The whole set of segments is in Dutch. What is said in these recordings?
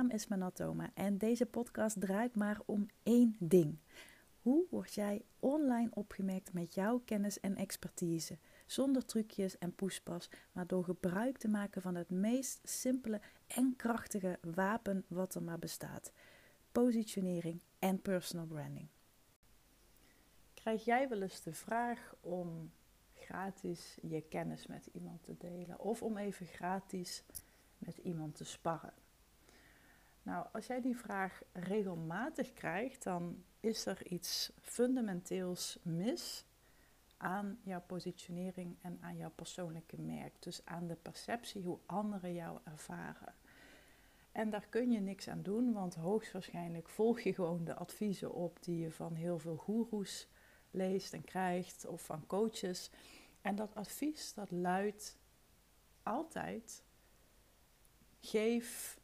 naam is Manatoma en deze podcast draait maar om één ding. Hoe word jij online opgemerkt met jouw kennis en expertise? Zonder trucjes en poespas, maar door gebruik te maken van het meest simpele en krachtige wapen wat er maar bestaat: positionering en personal branding. Krijg jij wel eens de vraag om gratis je kennis met iemand te delen of om even gratis met iemand te sparren? Nou, als jij die vraag regelmatig krijgt, dan is er iets fundamenteels mis aan jouw positionering en aan jouw persoonlijke merk. Dus aan de perceptie hoe anderen jou ervaren. En daar kun je niks aan doen, want hoogstwaarschijnlijk volg je gewoon de adviezen op die je van heel veel goeroes leest en krijgt of van coaches. En dat advies dat luidt altijd: geef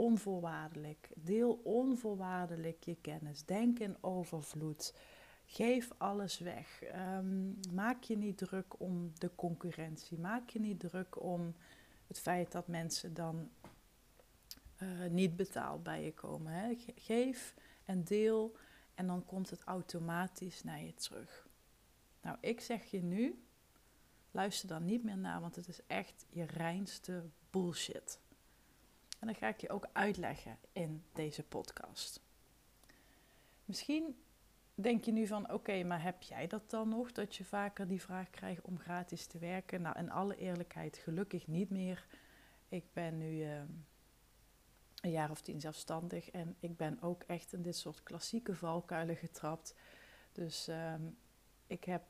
onvoorwaardelijk, deel onvoorwaardelijk je kennis, denk in overvloed. Geef alles weg. Ehm, maak je niet druk om de concurrentie. Maak je niet druk om het feit dat mensen dan uh, niet betaald bij je komen. Hè. Geef en deel en dan komt het automatisch naar je terug. Nou, ik zeg je nu, luister dan niet meer naar, want het is echt je reinste bullshit. En dat ga ik je ook uitleggen in deze podcast. Misschien denk je nu van oké, maar heb jij dat dan nog? Dat je vaker die vraag krijgt om gratis te werken? Nou, in alle eerlijkheid, gelukkig niet meer. Ik ben nu uh, een jaar of tien zelfstandig en ik ben ook echt in dit soort klassieke valkuilen getrapt. Dus um, ik, heb,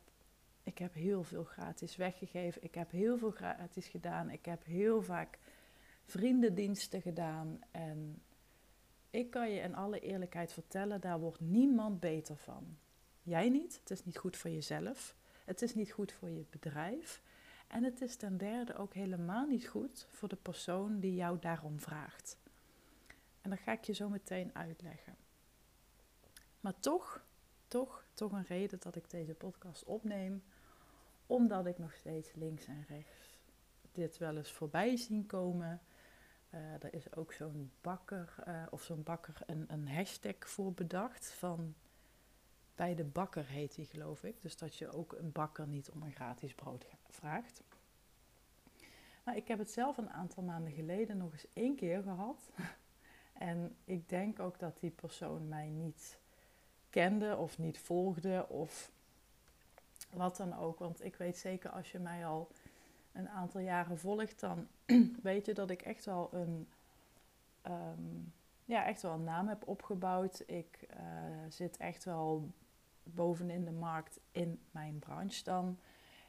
ik heb heel veel gratis weggegeven. Ik heb heel veel gratis gedaan. Ik heb heel vaak vriendendiensten gedaan en ik kan je in alle eerlijkheid vertellen, daar wordt niemand beter van. Jij niet, het is niet goed voor jezelf, het is niet goed voor je bedrijf en het is ten derde ook helemaal niet goed voor de persoon die jou daarom vraagt. En dat ga ik je zo meteen uitleggen. Maar toch, toch, toch een reden dat ik deze podcast opneem, omdat ik nog steeds links en rechts dit wel eens voorbij zien komen uh, er is ook zo'n bakker, uh, of zo'n bakker, een, een hashtag voor bedacht van bij de bakker heet die geloof ik. Dus dat je ook een bakker niet om een gratis brood vraagt. Maar ik heb het zelf een aantal maanden geleden nog eens één keer gehad. En ik denk ook dat die persoon mij niet kende of niet volgde of wat dan ook. Want ik weet zeker als je mij al een aantal jaren volgt, dan weet je dat ik echt wel een, ehm, ja, echt wel een naam heb opgebouwd. Ik uh, zit echt wel bovenin de markt in mijn branche dan.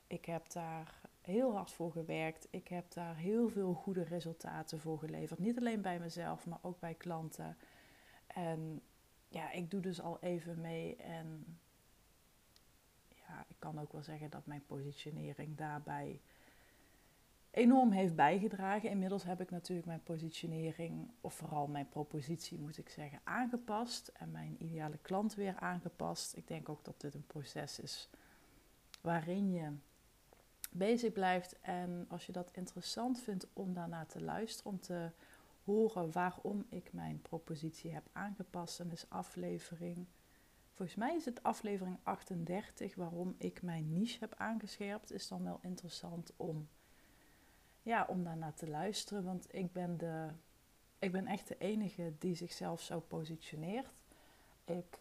Ik heb daar heel hard voor gewerkt. Ik heb daar heel veel goede resultaten voor geleverd. Niet alleen bij mezelf, maar ook bij klanten. En ja, ik doe dus al even mee. En ja, ik kan ook wel zeggen dat mijn positionering daarbij enorm heeft bijgedragen. Inmiddels heb ik natuurlijk mijn positionering, of vooral mijn propositie moet ik zeggen, aangepast. En mijn ideale klant weer aangepast. Ik denk ook dat dit een proces is waarin je bezig blijft. En als je dat interessant vindt om daarna te luisteren, om te horen waarom ik mijn propositie heb aangepast, dan is aflevering. Volgens mij is het aflevering 38 waarom ik mijn niche heb aangescherpt. Is dan wel interessant om ja, om daarnaar te luisteren. Want ik ben, de, ik ben echt de enige die zichzelf zo positioneert. Ik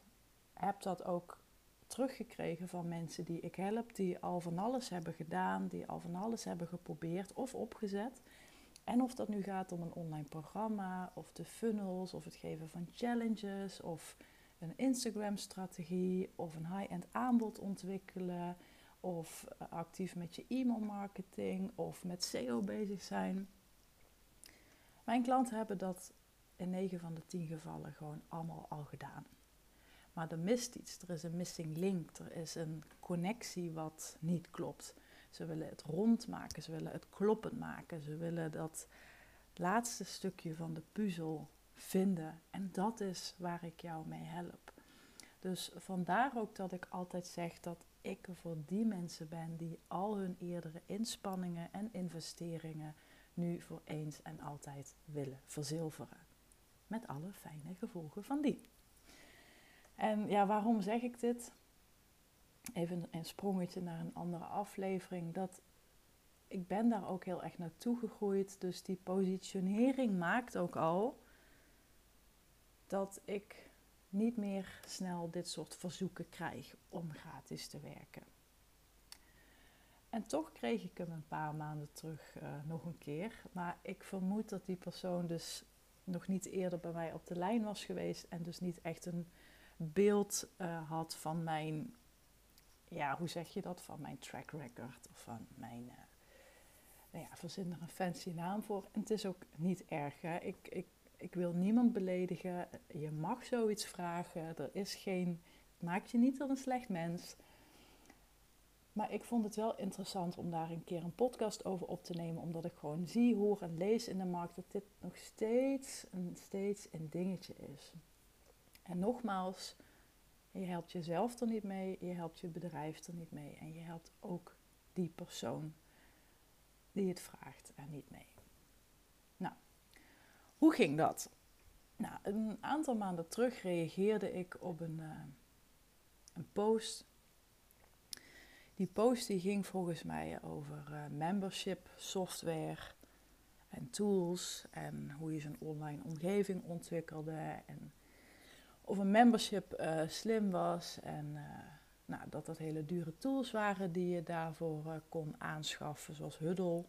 heb dat ook teruggekregen van mensen die ik help, die al van alles hebben gedaan, die al van alles hebben geprobeerd of opgezet. En of dat nu gaat om een online programma, of de funnels, of het geven van challenges, of een Instagram-strategie, of een high-end aanbod ontwikkelen, of eh, actief met je e-mailmarketing of met SEO bezig zijn. Mijn klanten hebben dat in 9 van de 10 gevallen gewoon allemaal al gedaan. Maar er mist iets, er is een missing link, er is een connectie wat niet klopt. Ze willen het rondmaken, ze willen het kloppend maken, ze willen dat laatste stukje van de puzzel vinden. En dat is waar ik jou mee help. Dus vandaar ook dat ik altijd zeg dat ik er voor die mensen ben die al hun eerdere inspanningen en investeringen nu voor eens en altijd willen verzilveren. Met alle fijne gevolgen van die. En ja, waarom zeg ik dit? Even een sprongetje naar een andere aflevering. Dat ik ben daar ook heel erg naartoe gegroeid. Dus die positionering maakt ook al dat ik niet meer snel dit soort verzoeken krijg om gratis te werken. En toch kreeg ik hem een paar maanden terug uh, nog een keer. Maar ik vermoed dat die persoon dus nog niet eerder bij mij op de lijn was geweest. En dus niet echt een beeld uh, had van mijn, ja, hoe zeg je dat? Van mijn track record of van mijn, uh, nou ja, verzin er een fancy naam voor. En het is ook niet erg. Hè? Ik, ik, ik wil niemand beledigen. Je mag zoiets vragen. Er is geen, maak je niet tot een slecht mens. Maar ik vond het wel interessant om daar een keer een podcast over op te nemen. Omdat ik gewoon zie, hoor en lees in de markt dat dit nog steeds een, steeds een dingetje is. En nogmaals, je helpt jezelf er niet mee, je helpt je bedrijf er niet mee. En je helpt ook die persoon die het vraagt er niet mee. Hoe ging dat? Nou, een aantal maanden terug reageerde ik op een, uh, een post die post die ging volgens mij over uh, membership software en tools en hoe je zo'n online omgeving ontwikkelde en of een membership uh, slim was en nou, dat dat hele dure tools waren die je daarvoor kon aanschaffen, zoals Huddle.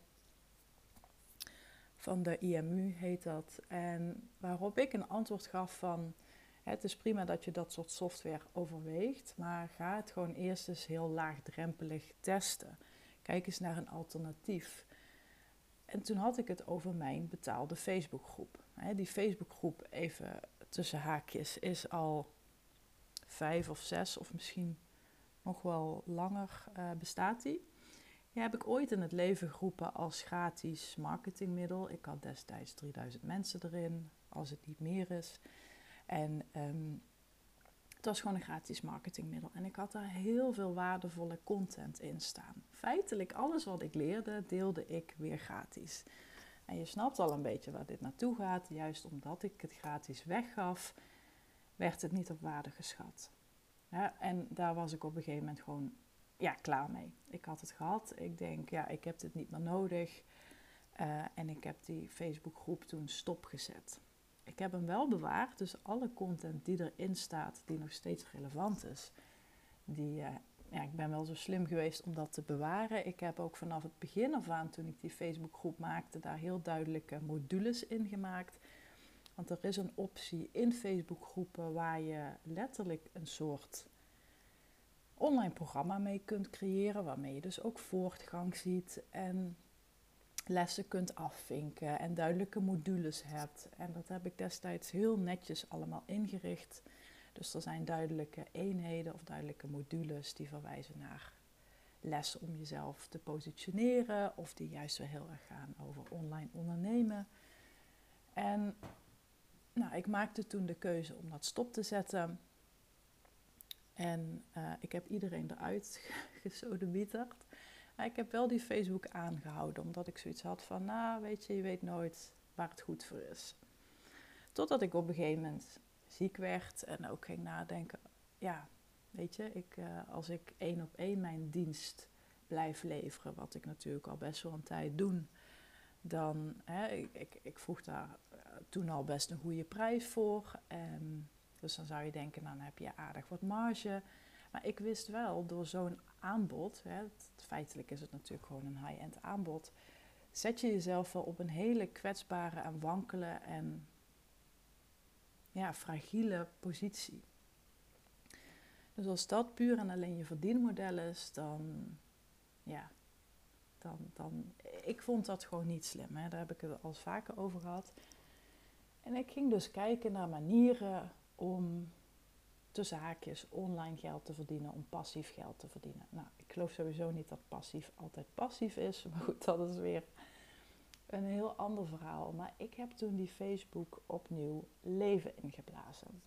Van de IMU heet dat. En waarop ik een antwoord gaf van het is prima dat je dat soort software overweegt, maar ga het gewoon eerst eens heel laagdrempelig testen. Kijk eens naar een alternatief. En toen had ik het over mijn betaalde Facebookgroep. Die Facebookgroep, even tussen haakjes, is al vijf of zes of misschien nog wel langer uh, bestaat die. Die heb ik ooit in het leven geroepen als gratis marketingmiddel. Ik had destijds 3000 mensen erin, als het niet meer is. En um, het was gewoon een gratis marketingmiddel. En ik had daar heel veel waardevolle content in staan. Feitelijk alles wat ik leerde, deelde ik weer gratis. En je snapt al een beetje waar dit naartoe gaat. Juist omdat ik het gratis weggaf, werd het niet op waarde geschat. Ja, en daar was ik op een gegeven moment gewoon ja, klaar mee. Ik had het gehad. Ik denk, ja, ik heb dit niet meer nodig. Uh, en ik heb die Facebookgroep toen stopgezet. Ik heb hem wel bewaard, dus alle content die erin staat, die nog steeds relevant is, die, uh, ja, ik ben wel zo slim geweest om dat te bewaren. Ik heb ook vanaf het begin af aan, toen ik die Facebookgroep maakte, daar heel duidelijke modules in gemaakt. Want er is een optie in Facebookgroepen waar je letterlijk een soort online programma mee kunt creëren, waarmee je dus ook voortgang ziet en lessen kunt afvinken en duidelijke modules hebt. En dat heb ik destijds heel netjes allemaal ingericht. Dus er zijn duidelijke eenheden of duidelijke modules die verwijzen naar lessen om jezelf te positioneren of die juist weer heel erg gaan over online ondernemen. En nou, ik maakte toen de keuze om dat stop te zetten. En uh, ik heb iedereen eruit gesodemieterd ik heb wel die Facebook aangehouden, omdat ik zoiets had van, nou weet je, je weet nooit waar het goed voor is. Totdat ik op een gegeven moment ziek werd en ook ging nadenken, ja, weet je, ik, uh, als ik één op één mijn dienst blijf leveren, wat ik natuurlijk al best wel een tijd doe, dan, hè, ik, ik, ik, vroeg daar uh, toen al best een goede prijs voor. En, dus dan zou je denken, nou, dan heb je aardig wat marge. Maar ik wist wel, door zo'n aanbod, hè, feitelijk is het natuurlijk gewoon een high-end aanbod, zet je jezelf wel op een hele kwetsbare en wankele en ja, fragiele positie. Dus als dat puur en alleen je verdienmodel is, dan ja, dan, dan, ik vond dat gewoon niet slim. Hè. Daar heb ik het al vaker over gehad. En ik ging dus kijken naar manieren om tussen haakjes online geld te verdienen, om passief geld te verdienen. Nou, ik geloof sowieso niet dat passief altijd passief is, maar goed, dat is weer een heel ander verhaal. Maar ik heb toen die Facebook opnieuw leven ingeblazen.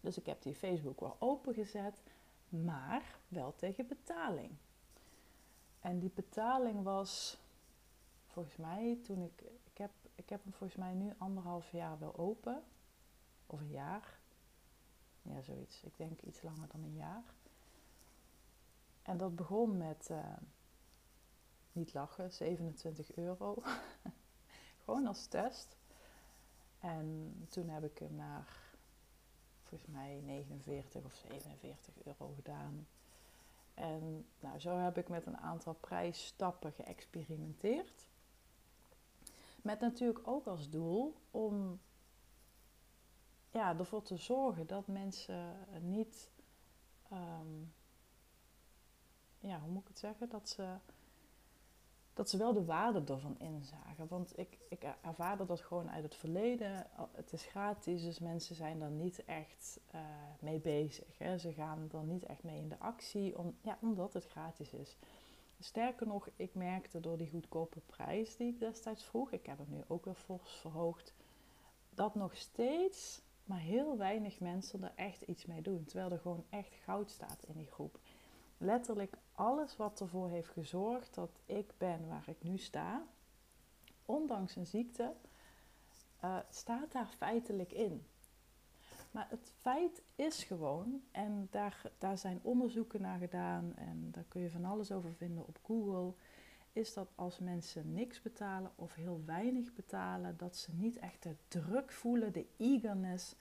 Dus ik heb die Facebook wel opengezet, maar wel tegen betaling. En die betaling was volgens mij toen ik, ik heb, ik heb hem volgens mij nu anderhalf jaar wel open of een jaar. Ja, zoiets. Ik denk iets langer dan een jaar. En dat begon met, uh, niet lachen, 27 euro. Gewoon als test. En toen heb ik hem naar, volgens mij, 49 of 47 euro gedaan. En nou, zo heb ik met een aantal prijsstappen geëxperimenteerd. Met natuurlijk ook als doel om ja, ervoor te zorgen dat mensen niet, ehm, ja, hoe moet ik het zeggen, dat ze, dat ze wel de waarde ervan inzagen. Want ik, ik ervaarde dat gewoon uit het verleden. Het is gratis, dus mensen zijn daar niet echt uh, mee bezig. Hè. Ze gaan er niet echt mee in de actie, om, ja, omdat het gratis is. Sterker nog, ik merkte door die goedkope prijs die ik destijds vroeg, ik heb hem nu ook weer fors verhoogd, dat nog steeds maar heel weinig mensen er echt iets mee doen. Terwijl er gewoon echt goud staat in die groep. Letterlijk alles wat ervoor heeft gezorgd dat ik ben waar ik nu sta, ondanks een ziekte, uh, staat daar feitelijk in. Maar het feit is gewoon, en daar, daar zijn onderzoeken naar gedaan en daar kun je van alles over vinden op Google, is dat als mensen niks betalen of heel weinig betalen, dat ze niet echt de druk voelen, de eagerness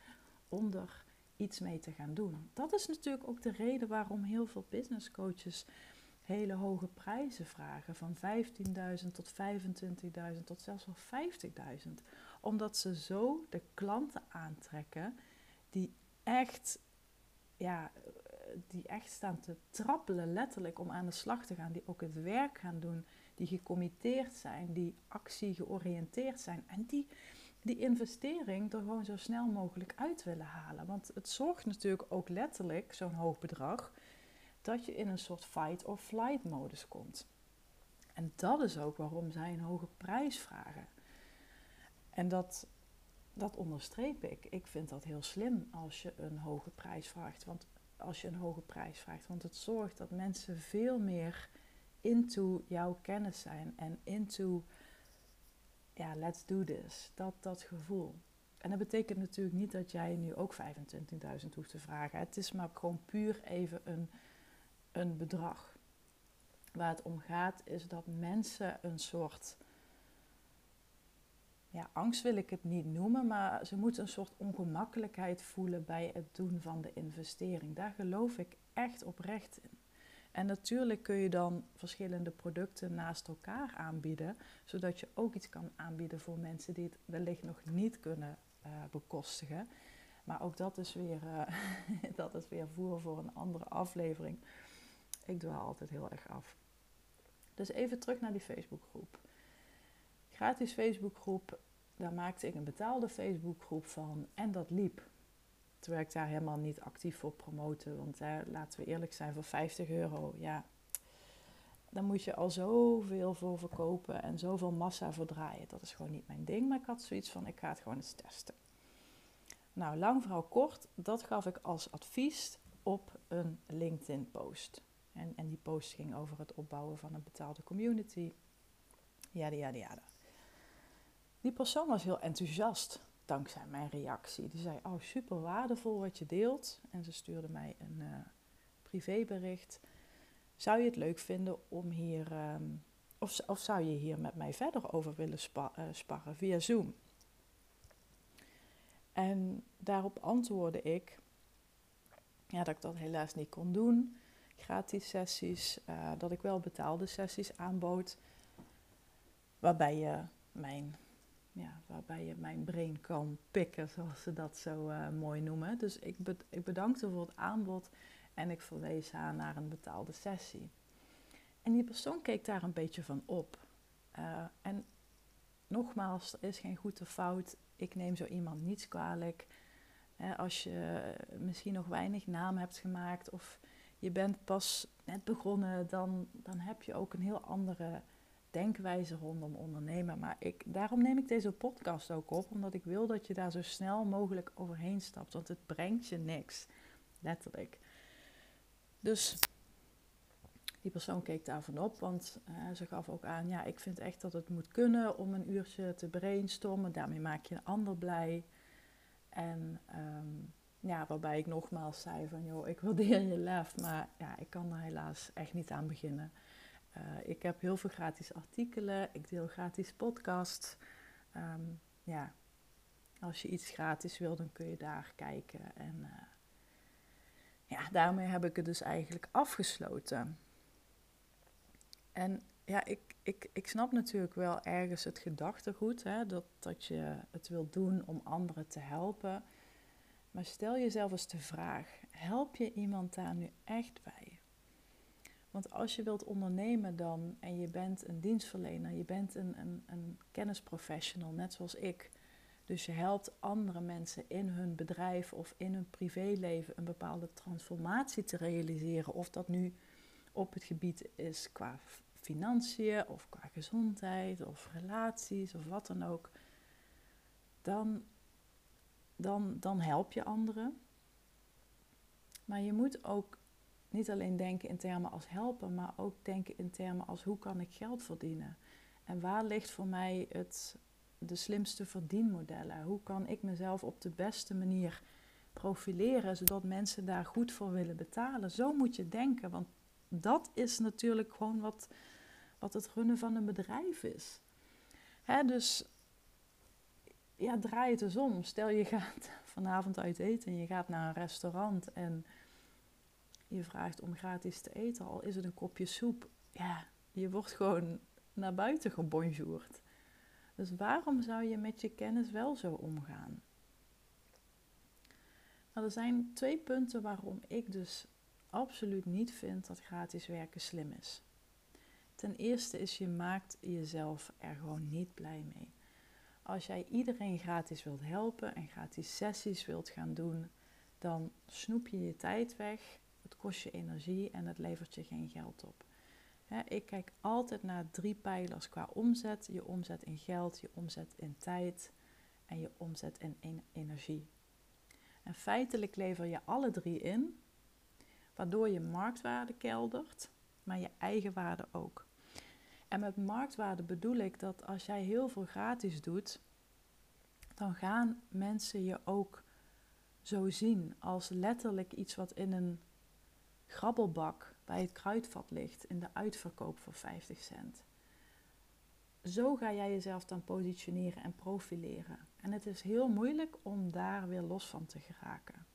om er iets mee te gaan doen. Dat is natuurlijk ook de reden waarom heel veel business coaches hele hoge prijzen vragen, van 15.000 tot 25.000 tot zelfs wel 50.000. Omdat ze zo de klanten aantrekken die echt, ja, die echt staan te trappelen, letterlijk om aan de slag te gaan, die ook het werk gaan doen, die gecommitteerd zijn, die actie georiënteerd zijn en die die investering er gewoon zo snel mogelijk uit willen halen. Want het zorgt natuurlijk ook letterlijk, zo'n hoog bedrag, dat je in een soort fight or flight modus komt. En dat is ook waarom zij een hoge prijs vragen. En dat, dat onderstreep ik. Ik vind dat heel slim als je een hoge prijs vraagt. Want als je een hoge prijs vraagt, want het zorgt dat mensen veel meer into jouw kennis zijn en into ja, let's do this. Dat, dat gevoel. En dat betekent natuurlijk niet dat jij nu ook 25.000 hoeft te vragen. Het is maar gewoon puur even een, een bedrag. Waar het om gaat is dat mensen een soort, ja, angst wil ik het niet noemen, maar ze moeten een soort ongemakkelijkheid voelen bij het doen van de investering. Daar geloof ik echt oprecht in. En natuurlijk kun je dan verschillende producten naast elkaar aanbieden, zodat je ook iets kan aanbieden voor mensen die het wellicht nog niet kunnen uh, bekostigen. Maar ook dat is, weer, uh, dat is weer voer voor een andere aflevering. Ik doe altijd heel erg af. Dus even terug naar die Facebookgroep. Gratis Facebookgroep, daar maakte ik een betaalde Facebookgroep van en dat liep. Terwijl ik daar helemaal niet actief voor promoten. Want hè, laten we eerlijk zijn, voor 50 euro, ja, dan moet je al zoveel voor verkopen en zoveel massa voor draaien. Dat is gewoon niet mijn ding. Maar ik had zoiets van, ik ga het gewoon eens testen. Nou, lang verhaal kort, dat gaf ik als advies op een LinkedIn-post. En, en die post ging over het opbouwen van een betaalde community. Ja, ja, ja. Die persoon was heel enthousiast dankzij mijn reactie. Die zei, oh super waardevol wat je deelt. En ze stuurde mij een uh, privébericht. Zou je het leuk vinden om hier, ehm, of, of zou je hier met mij verder over willen uh, sparren via Zoom? En daarop antwoordde ik ja, dat ik dat helaas niet kon doen. Gratis sessies, uh, dat ik wel betaalde sessies aanbood. Waarbij je mijn ja, waarbij je mijn brain kan pikken, zoals ze dat zo uh, mooi noemen. Dus ik, be ik bedankte voor het aanbod en ik verwees haar naar een betaalde sessie. En die persoon keek daar een beetje van op. Uh, en nogmaals, er is geen goede fout. Ik neem zo iemand niets kwalijk. Als je misschien nog weinig naam hebt gemaakt of je bent pas net begonnen, dan, dan heb je ook een heel andere denkwijze rondom ondernemen. Maar ik, daarom neem ik deze podcast ook op, omdat ik wil dat je daar zo snel mogelijk overheen stapt. Want het brengt je niks, letterlijk. Dus die persoon keek daarvan op, want uh, ze gaf ook aan, ja, ik vind echt dat het moet kunnen om een uurtje te brainstormen. Daarmee maak je een ander blij. En ehm, ja, waarbij ik nogmaals zei van, joh, ik waardeer je lef, maar ja, ik kan er helaas echt niet aan beginnen. Uh, ik heb heel veel gratis artikelen, ik deel gratis podcasts. Um, ja, als je iets gratis wil, dan kun je daar kijken. En uh, ja, daarmee heb ik het dus eigenlijk afgesloten. En ja, ik, ik, ik snap natuurlijk wel ergens het gedachtegoed, hè, dat, dat je het wilt doen om anderen te helpen. Maar stel jezelf eens de vraag: help je iemand daar nu echt bij? Want als je wilt ondernemen dan en je bent een dienstverlener, je bent een, een, een kennisprofessional, net zoals ik. Dus je helpt andere mensen in hun bedrijf of in hun privéleven een bepaalde transformatie te realiseren. Of dat nu op het gebied is qua financiën of qua gezondheid of relaties of wat dan ook. Dan dan, dan help je anderen. Maar je moet ook niet alleen denken in termen als helpen, maar ook denken in termen als hoe kan ik geld verdienen? En waar ligt voor mij het, de slimste verdienmodellen? Hoe kan ik mezelf op de beste manier profileren, zodat mensen daar goed voor willen betalen? Zo moet je denken, want dat is natuurlijk gewoon wat, wat het runnen van een bedrijf is. Hè, dus ja, draai het eens om. Stel je gaat vanavond uit eten en je gaat naar een restaurant en je vraagt om gratis te eten, al is het een kopje soep. Ja, je wordt gewoon naar buiten gebonjourd. Dus waarom zou je met je kennis wel zo omgaan? Nou, er zijn twee punten waarom ik dus absoluut niet vind dat gratis werken slim is. Ten eerste is je maakt jezelf er gewoon niet blij mee als jij iedereen gratis wilt helpen en gratis sessies wilt gaan doen, dan snoep je je tijd weg, het kost je energie en het levert je geen geld op. ik kijk altijd naar drie pijlers qua omzet: je omzet in geld, je omzet in tijd en je omzet in energie. En feitelijk lever je alle drie in, waardoor je marktwaarde keldert, maar je eigen waarde ook. En met marktwaarde bedoel ik dat als jij heel veel gratis doet, dan gaan mensen je ook zo zien als letterlijk iets wat in een grabbelbak bij het kruidvat ligt in de uitverkoop voor 50 cent. Zo ga jij jezelf dan positioneren en profileren. En het is heel moeilijk om daar weer los van te geraken.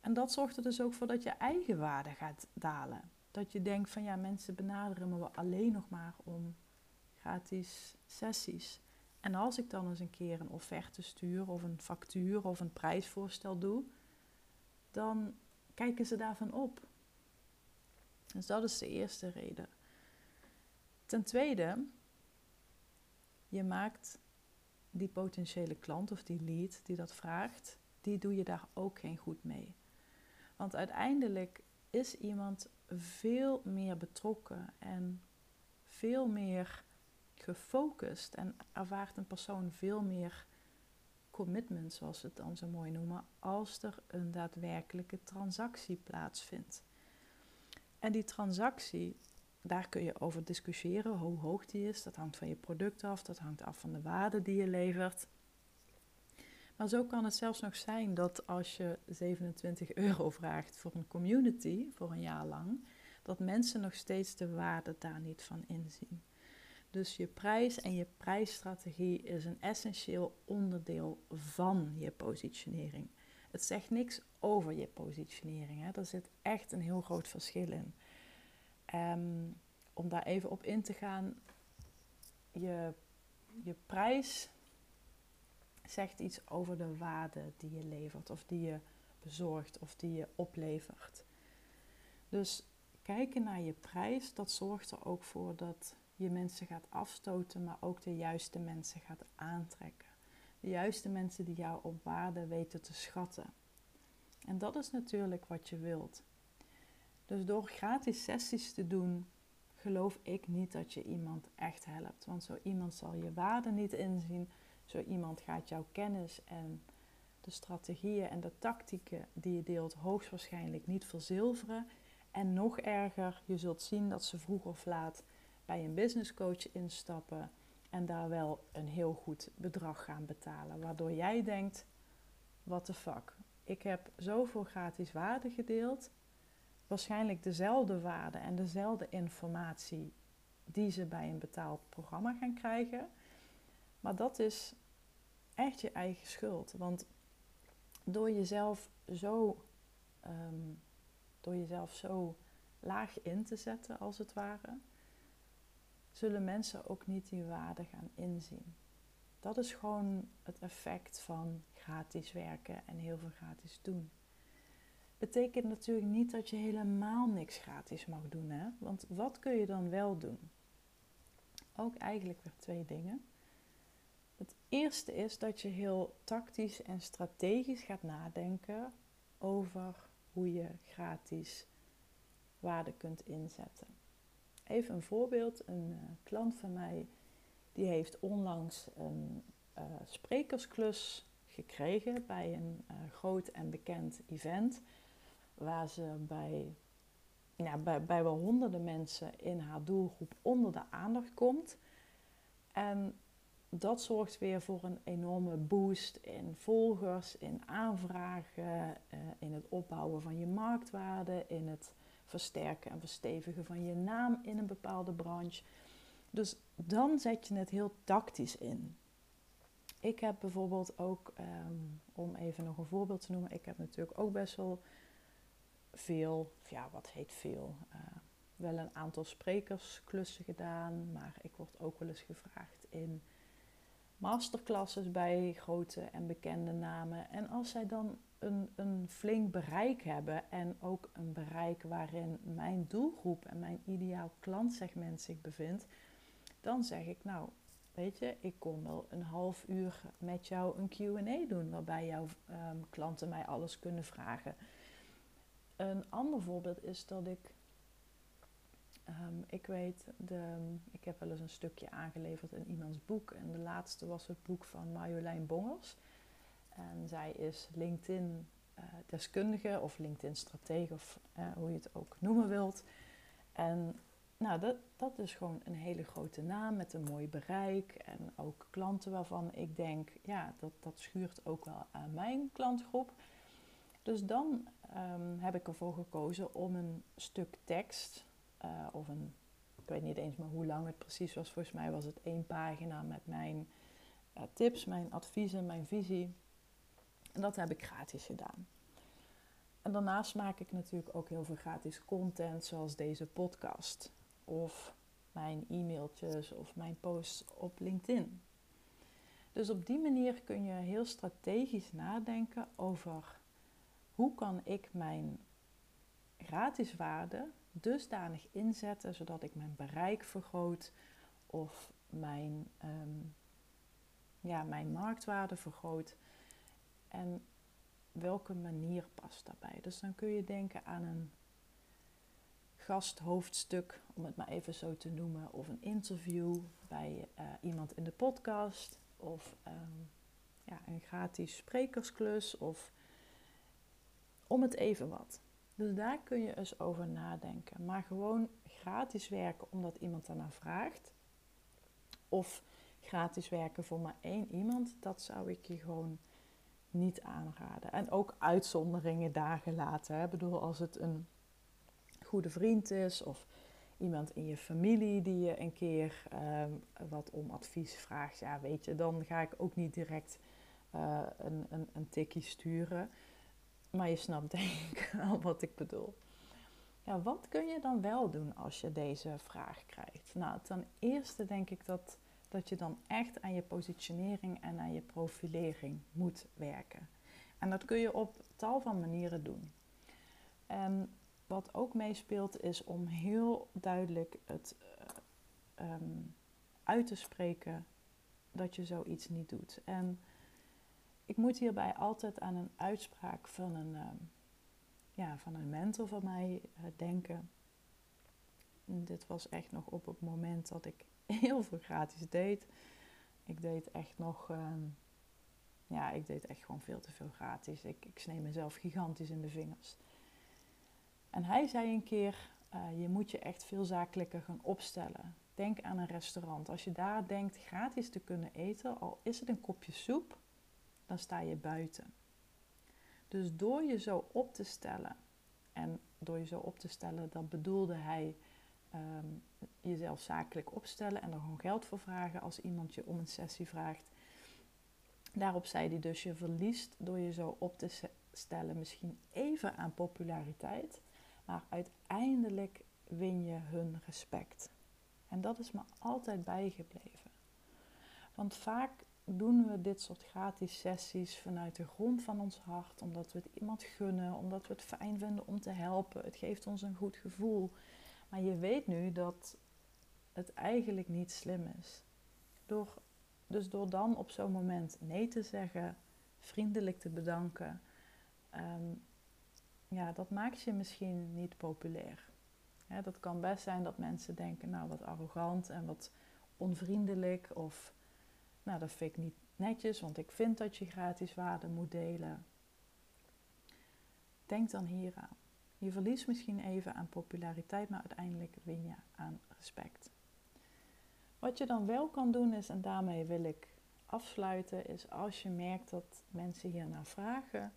En dat zorgt er dus ook voor dat je eigen waarde gaat dalen. Dat je denkt van ja, mensen benaderen me alleen nog maar om gratis sessies. En als ik dan eens een keer een offerte stuur of een factuur of een prijsvoorstel doe, dan kijken ze daarvan op. Dus dat is de eerste reden. Ten tweede, je maakt die potentiële klant of die lead die dat vraagt, die doe je daar ook geen goed mee. Want uiteindelijk is iemand veel meer betrokken en veel meer gefocust en ervaart een persoon veel meer commitment, zoals ze het dan zo mooi noemen, als er een daadwerkelijke transactie plaatsvindt. En die transactie, daar kun je over discussiëren hoe hoog die is. Dat hangt van je product af, dat hangt af van de waarde die je levert. Maar zo kan het zelfs nog zijn dat als je 27 euro vraagt voor een community voor een jaar lang, dat mensen nog steeds de waarde daar niet van inzien. Dus je prijs en je prijsstrategie is een essentieel onderdeel van je positionering. Het zegt niks over je positionering. Hè. Er zit echt een heel groot verschil in. Um, om daar even op in te gaan, je, je prijs zegt iets over de waarde die je levert, of die je bezorgt, of die je oplevert. Dus kijken naar je prijs, dat zorgt er ook voor dat je mensen gaat afstoten, maar ook de juiste mensen gaat aantrekken. De juiste mensen die jou op waarde weten te schatten. En dat is natuurlijk wat je wilt. Dus door gratis sessies te doen, geloof ik niet dat je iemand echt helpt. Want zo iemand zal je waarde niet inzien. Zo iemand gaat jouw kennis en de strategieën en de tactieken die je deelt hoogstwaarschijnlijk niet verzilveren. En nog erger, je zult zien dat ze vroeg of laat bij een business coach instappen en daar wel een heel goed bedrag gaan betalen. Waardoor jij denkt, what the fuck. Ik heb zoveel gratis waarde gedeeld. Waarschijnlijk dezelfde waarde en dezelfde informatie die ze bij een betaald programma gaan krijgen. Maar dat is echt je eigen schuld. Want door jezelf zo, ehm, door jezelf zo laag in te zetten, als het ware, zullen mensen ook niet die waarde gaan inzien. Dat is gewoon het effect van gratis werken en heel veel gratis doen. Betekent natuurlijk niet dat je helemaal niks gratis mag doen, hè? Want wat kun je dan wel doen? Ook eigenlijk weer twee dingen. Het eerste is dat je heel tactisch en strategisch gaat nadenken over hoe je gratis waarde kunt inzetten. Even een voorbeeld. Een uh, klant van mij die heeft onlangs een uh, sprekersklus gekregen bij een uh, groot en bekend event. Waar ze bij, ja, bij, bij wel honderden mensen in haar doelgroep onder de aandacht komt. En dat zorgt weer voor een enorme boost in volgers, in aanvragen, in het opbouwen van je marktwaarde, in het versterken en verstevigen van je naam in een bepaalde branche. Dus dan zet je het heel tactisch in. Ik heb bijvoorbeeld ook, ehm, om even nog een voorbeeld te noemen, ik heb natuurlijk ook best wel veel, ja wat heet veel, uh, wel een aantal sprekersklussen gedaan, maar ik word ook wel eens gevraagd in masterclasses bij grote en bekende namen. En als zij dan een, een flink bereik hebben en ook een bereik waarin mijn doelgroep en mijn ideaal klantsegment zich bevindt, dan zeg ik nou, weet je, ik kom wel een half uur met jou een QA doen, waarbij jouw ehm, klanten mij alles kunnen vragen. Een ander voorbeeld is dat ik, um, ik weet, de, ik heb wel eens een stukje aangeleverd in iemands boek en de laatste was het boek van Marjolein Bongers. En zij is LinkedIn-deskundige eh, of LinkedIn-stratege, of uh, hoe je het ook noemen wilt. En nou, dat, dat is gewoon een hele grote naam met een mooi bereik. En ook klanten waarvan ik denk, ja, dat, dat schuurt ook wel aan mijn klantgroep. Dus dan um, heb ik ervoor gekozen om een stuk tekst uh, of een, ik weet niet eens meer hoe lang het precies was. Volgens mij was het één pagina met mijn uh, tips, mijn adviezen, mijn visie. En dat heb ik gratis gedaan. En daarnaast maak ik natuurlijk ook heel veel gratis content, zoals deze podcast. Of mijn e-mailtjes of mijn posts op LinkedIn. Dus op die manier kun je heel strategisch nadenken over hoe kan ik mijn gratis waarde dusdanig inzetten zodat ik mijn bereik vergroot of mijn, um, ja, mijn marktwaarde vergroot en welke manier past daarbij. Dus dan kun je denken aan een gasthoofdstuk, om het maar even zo te noemen, of een interview bij uh, iemand in de podcast, of um, ja, een gratis sprekersklus, of om het even wat. Dus daar kun je eens over nadenken. Maar gewoon gratis werken omdat iemand daarna vraagt, of gratis werken voor maar één iemand, dat zou ik je gewoon niet aanraden. En ook uitzonderingen daar gelaten. Ik bedoel, als het een goede vriend is of iemand in je familie die je een keer uh, wat om advies vraagt, ja, weet je, dan ga ik ook niet direct uh, een, een, een tikkie sturen. Maar je snapt denk ik wel wat ik bedoel. Ja, wat kun je dan wel doen als je deze vraag krijgt? Nou, ten eerste denk ik dat dat je dan echt aan je positionering en aan je profilering moet werken. En dat kun je op tal van manieren doen. En wat ook meespeelt is om heel duidelijk het uh, um, uit te spreken dat je zoiets niet doet. En ik moet hierbij altijd aan een uitspraak van een, um, ja, van een mentor van mij uh, denken. En dit was echt nog op het moment dat ik heel veel gratis deed. Ik deed echt nog, uh, ja, ik deed echt gewoon veel te veel gratis. Ik, ik sneed mezelf gigantisch in de vingers. En hij zei een keer, uh, je moet je echt veel zakelijker gaan opstellen. Denk aan een restaurant. Als je daar denkt gratis te kunnen eten, al is het een kopje soep, dan sta je buiten. Dus door je zo op te stellen, en door je zo op te stellen, dat bedoelde hij ehm, jezelf zakelijk opstellen en er gewoon geld voor vragen als iemand je om een sessie vraagt. Daarop zei hij dus, je verliest door je zo op te stellen misschien even aan populariteit, maar uiteindelijk win je hun respect. En dat is me altijd bijgebleven. Want vaak doen we dit soort gratis sessies vanuit de grond van ons hart, omdat we het iemand gunnen, omdat we het fijn vinden om te helpen. Het geeft ons een goed gevoel. Maar je weet nu dat het eigenlijk niet slim is. Door, dus door dan op zo'n moment nee te zeggen, vriendelijk te bedanken, ehm, ja, dat maakt je misschien niet populair. dat kan best zijn dat mensen denken, nou wat arrogant en wat onvriendelijk of nou dat vind ik niet netjes, want ik vind dat je gratis waarde moet delen. Denk dan hieraan. Je verliest misschien even aan populariteit, maar uiteindelijk win je aan respect. Wat je dan wel kan doen is, en daarmee wil ik afsluiten, is als je merkt dat mensen hier naar vragen,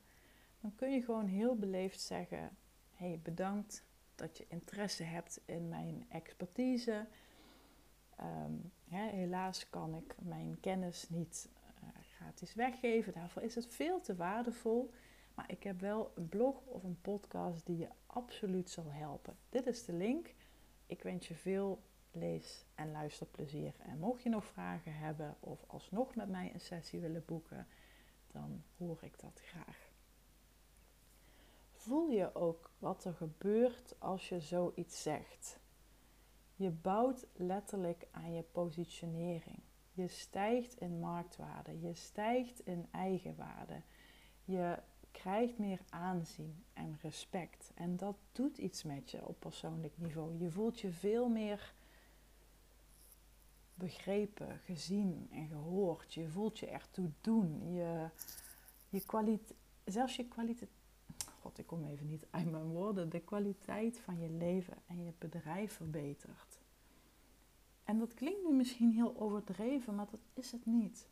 dan kun je gewoon heel beleefd zeggen: hey, bedankt dat je interesse hebt in mijn expertise. Ehm, helaas kan ik mijn kennis niet uh, gratis weggeven. Daarvoor is het veel te waardevol. Maar ik heb wel een blog of een podcast die je absoluut zal helpen. Dit is de link. Ik wens je veel lees- en luisterplezier. En mocht je nog vragen hebben of alsnog met mij een sessie willen boeken, dan hoor ik dat graag. Voel je ook wat er gebeurt als je zoiets zegt? Je bouwt letterlijk aan je positionering. Je stijgt in marktwaarde, je stijgt in eigenwaarde. Je krijgt meer aanzien en respect. En dat doet iets met je op persoonlijk niveau. Je voelt je veel meer begrepen, gezien en gehoord. Je voelt je ertoe doen. Je, je kwaliteit, zelfs je kwaliteit. God, ik kom even niet uit mijn woorden. De kwaliteit van je leven en je bedrijf verbetert. En dat klinkt nu misschien heel overdreven, maar dat is het niet.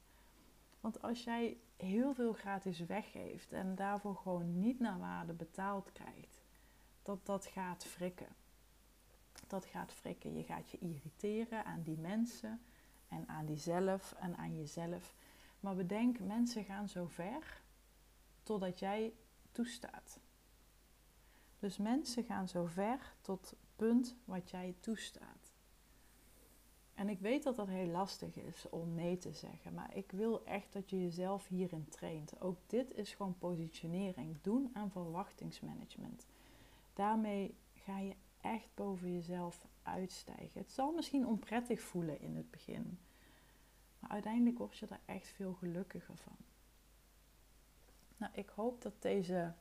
Want als jij heel veel gratis weggeeft en daarvoor gewoon niet naar waarde betaald krijgt, dat dat gaat frikken dat gaat frikken. Je gaat je irriteren aan die mensen en aan diezelf en aan jezelf. Maar bedenk, mensen gaan zo ver totdat jij toestaat. Dus mensen gaan zo ver tot het punt wat jij toestaat. En ik weet dat dat heel lastig is om nee te zeggen, maar ik wil echt dat je jezelf hierin traint. Ook dit is gewoon positionering, doen aan verwachtingsmanagement. Daarmee ga je echt boven jezelf uitstijgen. Het zal misschien onprettig voelen in het begin, maar uiteindelijk word je er echt veel gelukkiger van. Nou, ik hoop dat deze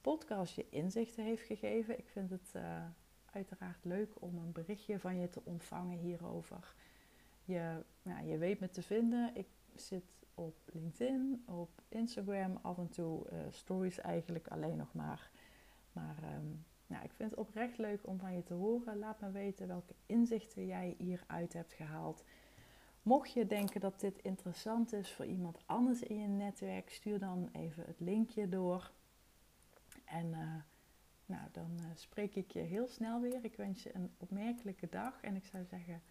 podcast je inzichten heeft gegeven. Ik vind het uh, uiteraard leuk om een berichtje van je te ontvangen hierover. Je, nou, je weet me te vinden. Ik zit op LinkedIn, op Instagram, af en toe uh, stories eigenlijk alleen nog maar. Maar um, nou, ik vind het oprecht leuk om van je te horen. Laat me weten welke inzichten jij hieruit hebt gehaald. Mocht je denken dat dit interessant is voor iemand anders in je netwerk, stuur dan even het linkje door. En uh, nou, dan uh, spreek ik je heel snel weer. Ik wens je een opmerkelijke dag. En ik zou zeggen,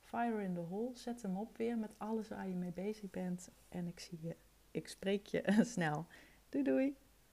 fire in the hole. Zet hem op weer met alles waar je mee bezig bent. En ik zie je, ik spreek je snel. Doei doei!